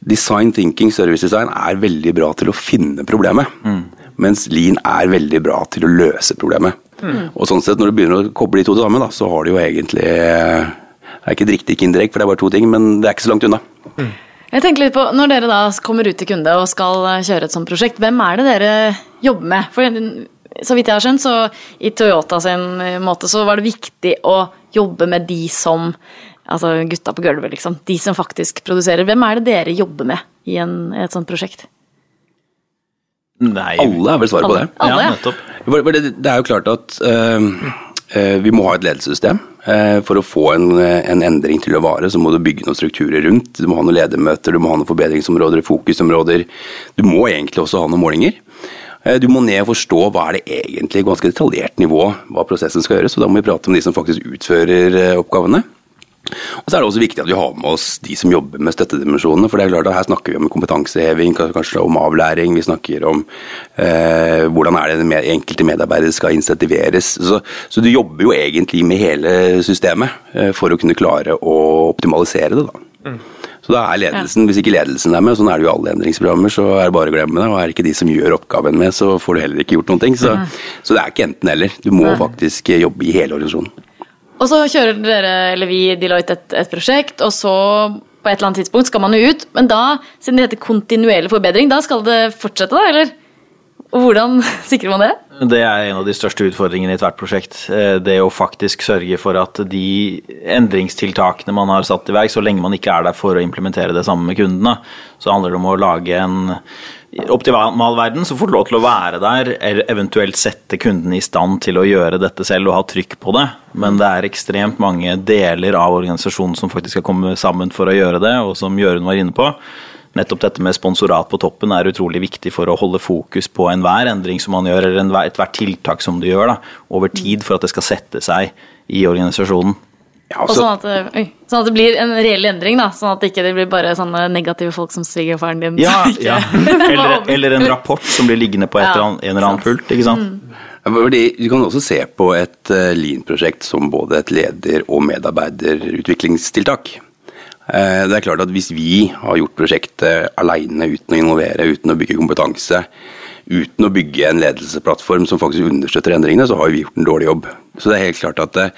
design thinking, service design, er veldig bra til å finne problemet. Mm. Mens lean er veldig bra til å løse problemet. Mm. Og sånn sett, når du begynner å koble de to sammen, da, så har du jo egentlig eh, Det er ikke riktig, kinderegg, for det er bare to ting, men det er ikke så langt unna. Mm. Jeg tenker litt på, Når dere da kommer ut til kunde og skal eh, kjøre et sånt prosjekt, hvem er det dere jobber med? For så vidt jeg har skjønt, så i Toyota sin måte så var det viktig å jobbe med de som Altså gutta på gulvet, liksom. De som faktisk produserer. Hvem er det dere jobber med i, en, et sånt prosjekt? Nei, alle er vel svaret på det. Alle? Ja, nettopp. Det, det er jo klart at uh, uh, vi må ha et ledelsessystem. Uh, for å få en, en, endring til å vare, så må du bygge noen strukturer rundt. Du må ha noen ledermøter, du må ha noen forbedringsområder, fokusområder. Du må egentlig også ha noen målinger. Du må ned og forstå hva er det egentlig ganske detaljert nivå hva prosessen skal gjøres. og Da må vi prate med de som faktisk utfører oppgavene. Og så er det også viktig at vi har med oss de som jobber med støttedimensjonene. For det er klart at her snakker vi om kompetanseheving, kanskje om avlæring. Vi snakker om eh, hvordan er det med, enkelte medarbeidere skal insentiveres. Så, så, du jobber jo egentlig med hele systemet eh, for å kunne klare å optimalisere det. da. Mm. Så da er ledelsen, Hvis ikke ledelsen er med, sånn er det jo alle endringsprogrammer, så er det bare å glemme det. Og er det ikke de som gjør oppgaven med, så får du heller ikke gjort noen ting. Så, mm. så det er ikke enten-eller. Du må faktisk jobbe i hele organisasjonen. Og så kjører dere, eller vi, Deloitte et, et prosjekt, og så på et eller annet tidspunkt skal man jo ut. Men da, siden det heter kontinuerlig forbedring, da skal det fortsette, da, eller? Og hvordan *laughs* sikrer man det? Det er en av de største utfordringene i ethvert prosjekt. Eh, det å faktisk sørge for at de endringstiltakene man har satt i verk, så lenge man ikke er der for å implementere det sammen med kundene, så handler det om å lage en optimal verden så får du lov til å være der, eller eventuelt sette kunden i stand til å gjøre dette selv og ha trykk på det. Men det er ekstremt mange deler av organisasjonen som faktisk skal komme sammen for å gjøre det, og som Jørund var inne på. Nettopp dette med sponsorat på toppen er utrolig viktig for å holde fokus på enhver endring som man gjør, eller ethvert tiltak som du gjør, da, over tid for at det skal sette seg i organisasjonen. Ja, altså, sånn, at, øy, sånn, at, det blir en reell endring, da. Sånn at det ikke blir bare sånne negative folk som svigerfaren din. Ja, *laughs* ja. *laughs* Eller, eller, en rapport som blir liggende på ja, en eller annen pult. ikke sant? Mm. Du kan også se på et eh, Lean-prosjekt som både et leder- og medarbeiderutviklingstiltak. Eh, det er klart at Hvis vi har gjort prosjektet alene uten å involvere, uten å bygge kompetanse, uten å bygge en ledelsesplattform som faktisk understøtter endringene, så har vi gjort en dårlig jobb. Så det er helt klart at eh,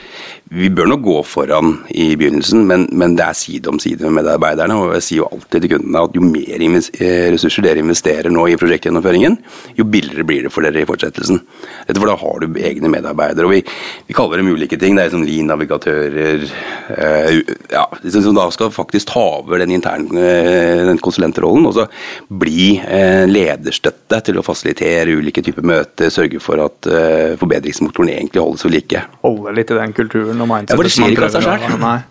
vi bør nok gå foran i begynnelsen, men, men, det er side om side med medarbeiderne. Og jeg sier jo alltid til kundene at jo mer eh, ressurser dere investerer nå i prosjektgjennomføringen, jo billigere blir det for dere i fortsettelsen. Dette for da har du egne medarbeidere. og Vi, vi kaller dem ulike ting. Det er som lean-navigatører eh, ja, som da skal faktisk ta over den interne eh, den konsulentrollen og så bli eh, lederstøtte til å fasilitere ulike typer møter, sørge for at eh, forbedringsmotoren egentlig holdes ved like ikke. Holde litt i den kulturen og mindsetet. Ja, for det skjer ikke av seg sjøl.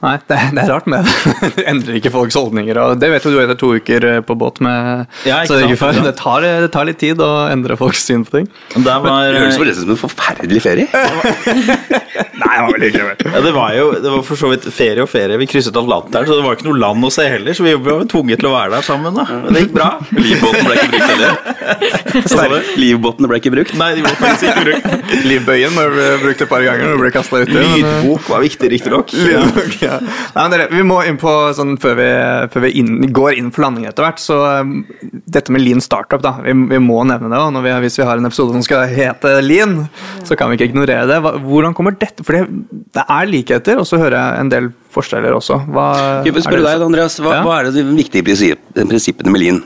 Nei, det, det, er rart med det. *laughs* det endrer ikke folks holdninger. og Det vet jo du etter to uker eh, på båt med ja, så det, det, tar, det, tar, litt tid å endre folks syn på ting. Det var, høres forresten som en forferdelig ferie. *laughs* *laughs* Nei, det var vel ikke ja, det. Var jo det var for så vidt ferie og ferie. Vi krysset Atlanteren, så det var ikke noe land å se heller. Så vi var tvunget til å være der sammen. da. Men det gikk bra. Livbåten ble ikke brukt heller. Livbåtene ble ikke brukt? Nei, de ble ikke brukt. Livbøyen ble brukt et par ganger og ble kasta uti. Lydbok var viktig, riktignok. Ja. Nei, dere, vi må inn på, sånn, Før vi, før vi inn, går inn for landing etter hvert, så um, dette med lean startup, da. Vi, vi må nevne det. og vi, Hvis vi har en episode som skal hete lean, så kan vi ikke ignorere det. Hvordan kommer dette For det, det er likheter, og så hører jeg en del forskjeller også. Hva, jeg vil spørre deg, Andreas, hva, ja? hva er det de viktige prinsippene med lean?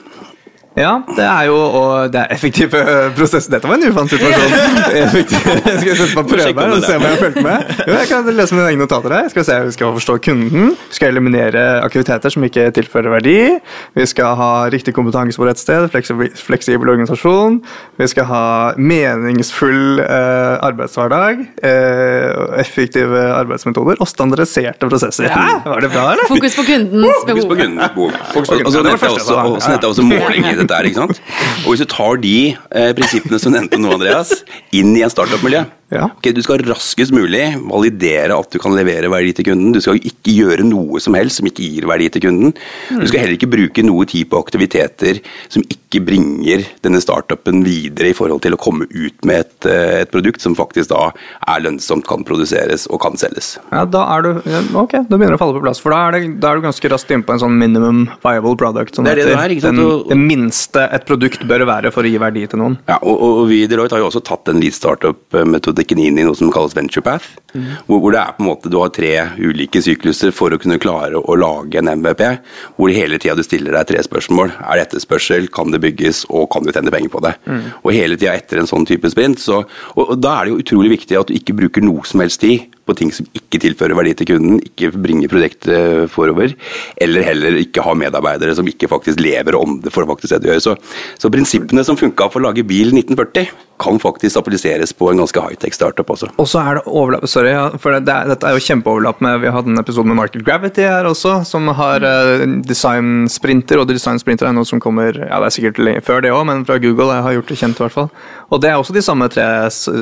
Ja, det er jo og det er effektiv eh, prosess. Dette var en ufant situasjon. *laughs* Effektiv. Jeg skal sette meg prøve her og se om jeg har fulgt med. Jo, jeg kan lese mine egne notater her. Skal se, Vi skal forstå kunden. Vi skal eliminere aktiviteter som ikke tilfører verdi. Vi skal ha riktig kompetanse på rett sted. Fleksibel organisasjon. Vi skal ha meningsfull eh, arbeidshverdag. Eh, effektive arbeidsmetoder og standardiserte prosesser. Hæ? Var det bra, eller? Fokus på kundens behov. Fokus på kundens behov. Og så nevnte jeg også måling i det dette er. ikke sant? Og Hvis du tar de eh, prinsippene som nevnte nå, Andreas, inn i en startup-miljø, ja. Okay, du skal raskest mulig validere at du kan levere verdi til kunden. Du skal ikke gjøre noe som helst som ikke gir verdi til kunden. Du skal heller ikke bruke noe tid på aktiviteter som ikke bringer denne startupen videre i forhold til å komme ut med et, eh, et produkt som faktisk da er lønnsomt, kan produseres og kan selges. Ja, Da er du, ok, da begynner det å falle på plass. For da er, det, da er du ganske raskt inne på en sånn minimum viable product. Som det er det er? Den, det minste et produkt bør være for å gi verdi til noen. Ja, og, og vi i Deloitte har jo også tatt en lead startup-metode metodikken inn i noe som kalles venture path. Mm. Hvor, hvor, det er på en måte du har tre ulike sykluser for å kunne klare å, lage en MVP. Hvor hele tida du stiller deg tre spørsmål. Er det etterspørsel, kan det bygges, og kan du tjene penger på det? Mm. Og hele tida etter en sånn type sprint. Så, og, og da er det jo utrolig viktig at du ikke bruker noe som helst tid på ting som ikke tilfører verdi til kunden, ikke bringer produktet forover, eller heller ikke ha medarbeidere som ikke faktisk lever ånde for å faktisk det de gjør. Så, så prinsippene som funka for å lage bil 1940, kan faktisk appliseres på en ganske high low-tech-startup også. Og så er det overlapp Sorry, ja, for det, det dette er jo kjempeoverlapp med Vi hadde en episode med Market Gravity her også, som har uh, design-sprinter, og design-sprinter er noe som kommer Ja, det er sikkert før det òg, men fra Google. Jeg har gjort det kjent, i hvert fall. Og det er også de samme tre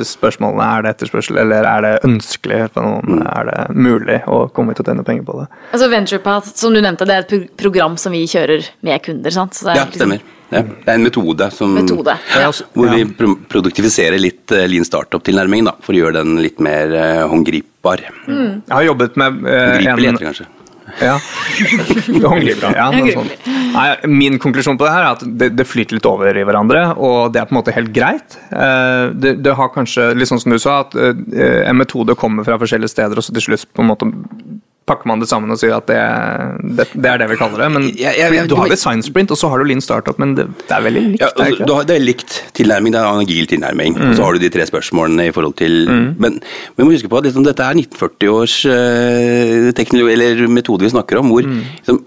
spørsmålene. Er det etterspørsel, eller er det ønskelig for noen? Er det mulig å komme hit og tjene penger på det? Altså VenturePath, som du nevnte, det er et pro- program som vi kjører med kunder, sant? Så det er Ja, liksom stemmer. Ja, det er en metode, som, Metode. Ja. hvor vi pro produktiviserer litt eh, lean startup-tilnærmingen, da, for å gjøre den litt mer eh, håndgripbar. Mm. Jeg har jobbet med uh, Håndgripelig en heter det kanskje. Ja. *laughs* Ja. Nei, min konklusjon på det her er at det, det flyter litt over i hverandre, og det er på en måte helt greit. Eh, Det, det har kanskje, litt sånn som du sa, at eh, en metode kommer fra forskjellige steder, og så til slutt på en måte pakker man det sammen og sier at det, det, det er det vi kaller det. Men Jeg- jeg- du har design sprint, og så har du lean startup, men det, det er veldig likt. Ja, altså, har, det er likt tilnærming, det er en agil tilnærming. Og så har du de tre spørsmålene i forhold til Men vi må huske på at liksom, dette er 1940-års øh, teknologi, eller metode vi snakker om, hvor liksom,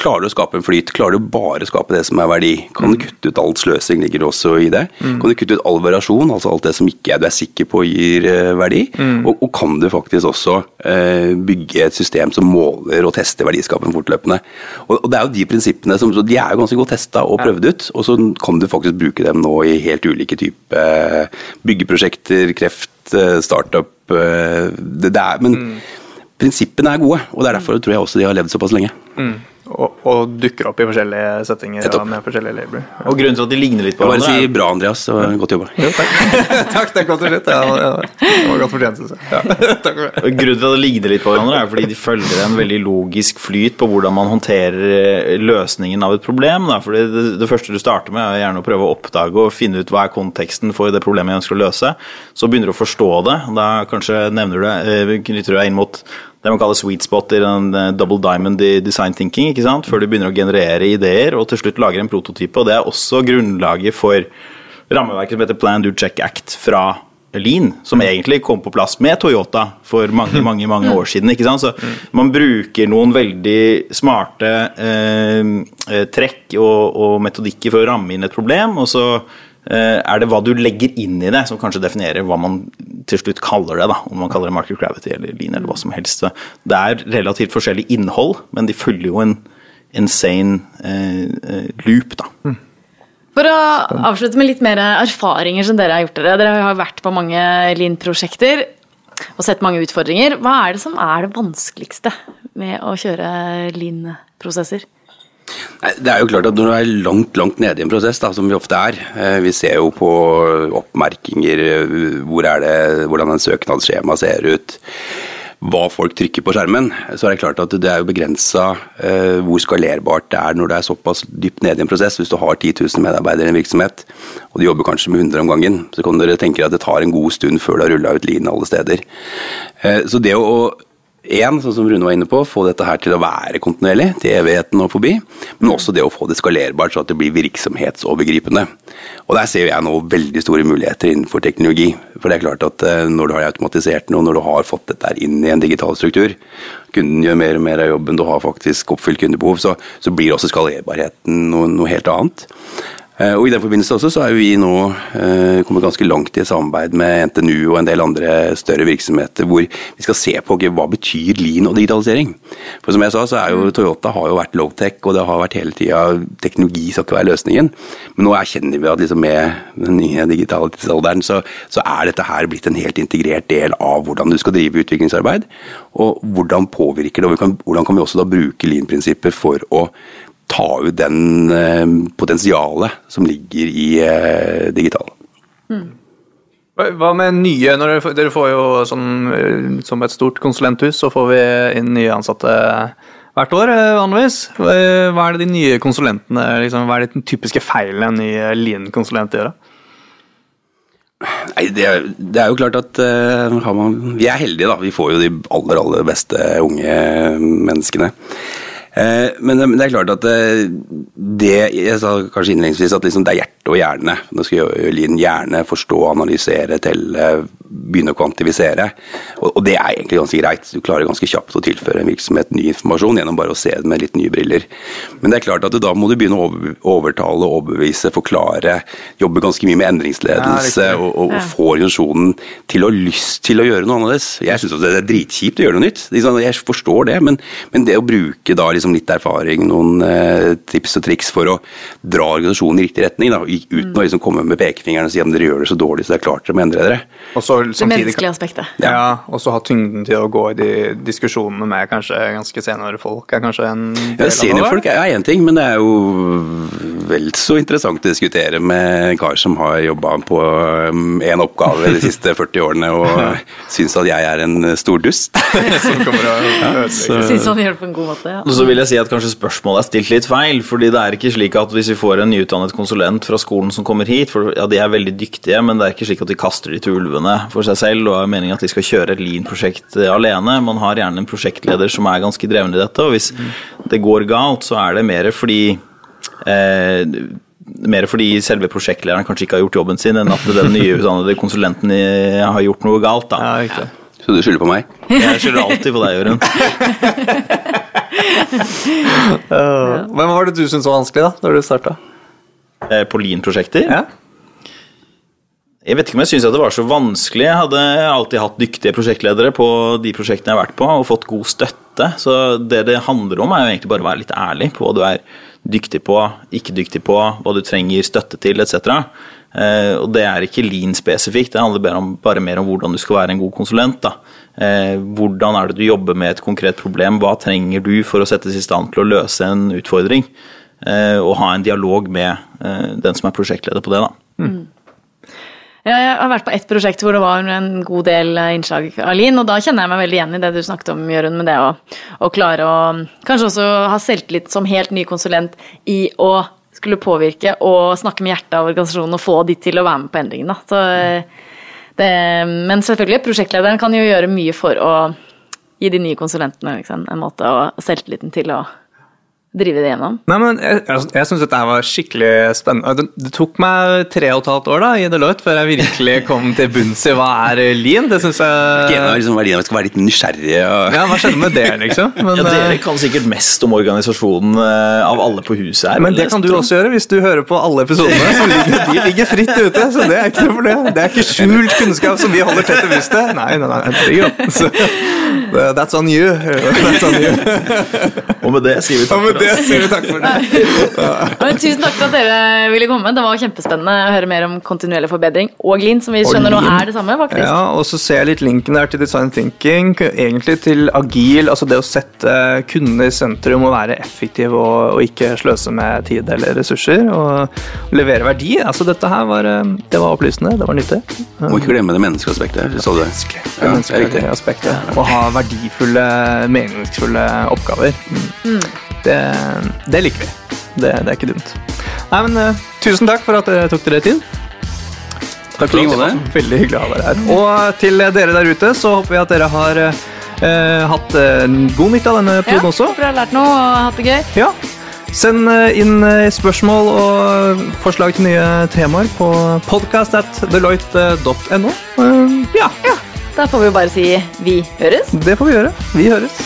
Klarer du å skape en flyt? Klarer du bare å skape det som er verdi? Kan du kutte ut all sløsing, ligger også i det? Kan du kutte ut all variasjon, altså alt det som ikke er, du er sikker på gir eh, verdi? Og, og kan du faktisk også eh, bygge et system som måler og tester verdiskapen fortløpende? Og, og det er jo de prinsippene som så De er jo ganske godt testa og prøvd ut, og så kan du faktisk bruke dem nå i helt ulike typer byggeprosjekter, kreft, eh, startup eh, det, det er, Men prinsippene er gode, og det er derfor tror jeg også de har levd såpass lenge. Og, og dukker opp i forskjellige settinger og med forskjellige labor. Og grunnen til at de ligner litt på hverandre bare si bra, Andreas. Det var Godt jobba. Jo, takk. *laughs* takk, det godt å slutte. Ja, ja, det var godt fortjent, synes jeg. Ja, *laughs* takk for Grunnen til at de ligner litt på hverandre, er fordi de følger en veldig logisk flyt på hvordan man håndterer eh, løsningen av et problem. Da. Fordi det, det første du starter med, er gjerne å prøve å oppdage og finne ut hva er konteksten for det problemet jeg ønsker å løse. Så begynner du å forstå det. Da kanskje nevner du det, eh, knytter du deg inn mot det man kaller sweet spot i den eh, double diamond i design thinking, ikke sant? før du begynner å generere ideer og til slutt lager en prototype. Og det er også grunnlaget for rammeverket som heter Plan, Do, Check, Act fra Lean, som egentlig kom på plass med Toyota for mange *laughs* mange, mange år siden. ikke sant? Så Man bruker noen veldig smarte eh, eh, trekk og, og metodikker for å ramme inn et problem, og så er det hva du legger inn i det, som kanskje definerer hva man til slutt kaller det. da, Om man kaller det market gravity eller lean eller hva som helst. Det er relativt forskjellig innhold, men de følger jo en insane eh, eh, loop, da. For å avslutte med litt mer erfaringer som dere har gjort dere. Dere har vært på mange Lean-prosjekter og sett mange utfordringer. Hva er det som er det vanskeligste med å kjøre Lean-prosesser? Det er jo klart at når du er langt langt nede i en prosess, da, som vi ofte er eh, Vi ser jo på oppmerkinger, eh, hvor er det, hvordan en søknadsskjema ser ut, hva folk trykker på skjermen. Så er det klart at det er jo begrensa eh, hvor skalerbart det er når det er såpass dypt nede i en prosess. Hvis du har 10 000 medarbeidere i en virksomhet, og de jobber kanskje med 100 om gangen, så kan dere tenke at det tar en god stund før du har rulla ut lin alle steder. Så det å en, sånn som Rune var inne på, få dette her til å være kontinuerlig, til evigheten og forbi. Men også det å få det skalerbart, så at det blir virksomhetsovergripende. Og der ser jeg nå veldig store muligheter innenfor teknologi. For det er klart at eh, når du har automatisert noe, når du har fått dette her inn i en digital struktur, kunden gjør mer og mer av jobben, du har faktisk oppfylt kundebehov, så, så blir også skalerbarheten noe, noe helt annet. Eh, Og I den forbindelse også så er vi nå eh, kommet ganske langt i samarbeid med NTNU og en del andre større virksomheter hvor vi skal se på hva betyr lean og digitalisering. For som jeg sa, så er jo Toyota har jo vært low-tech, og det har vært hele tida teknologi skal ikke være løsningen. Men nå erkjenner vi at liksom med den nye digitale tidsalderen så, så er dette her blitt en helt integrert del av hvordan du skal drive utviklingsarbeid. Og hvordan påvirker det, og vi kan, hvordan kan vi også da bruke lean-prinsipper for å ta ut den eh, potensialet som ligger i eh, digital. Hva med nye når dere, får- jo sånn eh, Som et stort konsulenthus, så får vi inn nye ansatte hvert år, vanligvis. Hva er det de nye konsulentene liksom, Hva er det den typiske feilene en ny Lean-konsulent gjør? da? Nei, det, er- det er jo klart at uh, har man, vi er heldige, da. Vi får jo de aller, aller beste unge menneskene. Eh, men, det- men det er klart at det, det Jeg sa kanskje innledningsvis at liksom det er hjerte og hjerne. Nå skal jo Lien hjerne forstå, analysere, telle, begynne å kvantifisere. Og, og det er egentlig ganske greit. Du klarer ganske kjapt å tilføre en virksomhet ny informasjon gjennom bare å se det med litt nye briller. Men det er klart at da må du begynne å over- overtale, overbevise, forklare, jobbe ganske mye med endringsledelse Ja, og, og, og få organisasjonen til å ha lyst til å gjøre noe annerledes. Jeg syns det er dritkjipt å gjøre noe nytt. Liksom, Jeg forstår det, men, men det å bruke da liksom litt erfaring, noen eh, tips og triks for å dra organisasjonen i riktig retning, da, uten uten å liksom komme med pekefingeren og si at dere gjør det så dårlig så det er klart dere må endre dere. Og så Det menneskelige aspektet. Ja, og så ha tyngden til å gå i de diskusjonene med kanskje ganske senere folk. er kanskje en del Ja, av det, Seniorfolk er én ting, men det er jo vel så interessant å diskutere med en kar som har jobba på én oppgave de siste 40 årene og *laughs* syns at jeg er en stor dust. som kommer å *laughs* ødelegge. Syns han gjør det på en god måte. Ja. Og så vil jeg si at kanskje spørsmålet er stilt litt feil. fordi det er ikke slik at hvis vi får en nyutdannet konsulent fra skolen som kommer hit, for ja, de er veldig dyktige, men det er ikke slik at de kaster de til ulvene for seg selv og er meningen at de skal kjøre et lean-prosjekt eh, alene. Man har gjerne en prosjektleder som er ganske dreven i dette, og hvis det går galt, så er det mer fordi eh, mer fordi selve prosjektlederen kanskje ikke har gjort jobben sin, enn at den nyutdannede konsulenten eh, har gjort noe galt. Ja, da. riktig. Så du skylder på meg? Jeg skylder alltid på deg, Jørund. *laughs* Uh, Hvem var det du syntes var vanskelig da når du starta? Eh, På lean-prosjekter. Ja? Jeg vet ikke om jeg syns det var så vanskelig. Jeg hadde alltid hatt dyktige prosjektledere på de prosjektene jeg har vært på, og fått god støtte. Så det det handler om, er jo egentlig bare å være litt ærlig på hva du er dyktig på, ikke dyktig på, hva du trenger støtte til, etc. Eh, og det er ikke lean spesifikt, det handler bare, om, bare mer om hvordan du skal være en god konsulent. da. Eh, hvordan er det du jobber med et konkret problem, hva trenger du for å settes i stand til å løse en utfordring? Eh, og ha en dialog med den som er prosjektleder på det. da. Ja, jeg har vært på ett prosjekt hvor det var en god del innslag av Lean, og da kjenner jeg meg veldig igjen i det du snakket om, Jørund, med det å, å klare å kanskje også ha selvtillit som helt ny konsulent i å skulle påvirke og snakke med hjertet av organisasjonen og få de til å være med på endringen. Da. Så, det, men selvfølgelig, prosjektlederen kan jo gjøre mye for å gi de nye konsulentene liksom, en måte og selvtilliten til å drive det gjennom. Nei, men Jeg, jeg, jeg syns dette var skikkelig spennende. Det, det tok meg tre og et halvt år da i Deloitte før jeg virkelig kom til bunns i hva er lean. Det syns jeg med liksom verdien vi skal være litt nysgjerrige. Og... Ja, Hva skjedde med det, liksom? *laughs* Men, Ja, Dere eh, kan sikkert mest om organisasjonen eh, av alle på huset her. men det kan du også gjøre hvis du hører på alle episodene. Så ligger, de ligger fritt ute, så det er ikke noe for det. Det er ikke skjult kunnskap som vi holder tett til brystet. Nei, nei, nei, det ligger. *laughs* Så, det- that's on you. *laughs* That's on you. Og med det sier vi takk for for det *laughs* sier vi takk for det. Men tusen takk for at dere ville komme. Det var kjempespennende å høre mer om kontinuerlig forbedring og Lean, som vi skjønner nå er det samme, faktisk. Ja, og så ser jeg litt linken der til design thinking, egentlig til agil, altså det å sette kundene i sentrum og være effektiv og, og ikke sløse med tid eller ressurser, og levere verdi. Altså dette her var, eh, det var opplysende, det var nyttig. Må ikke glemme det menneskelige aspektet. Så du det? Ja, det er menneskelige aspektet. Å ha verdifulle, meningsfulle oppgaver. Mm. Det, det liker vi. Det, det er ikke dumt. Nei, men uh, Tusen takk for at dere tok dere tid. Takk for det. Veldig hyggelig å ha dere her. Og til dere der ute så håper vi at dere har uh, hatt uh, god nytte av denne Ja, episoden også. Håper dere har lært noe og hatt det gøy. Ja. Send eh, inn eh, spørsmål og forslag til nye temaer på podcast at deloitte.no. Eh, Ja, Da får vi jo bare si vi høres. det får vi gjøre. Vi høres.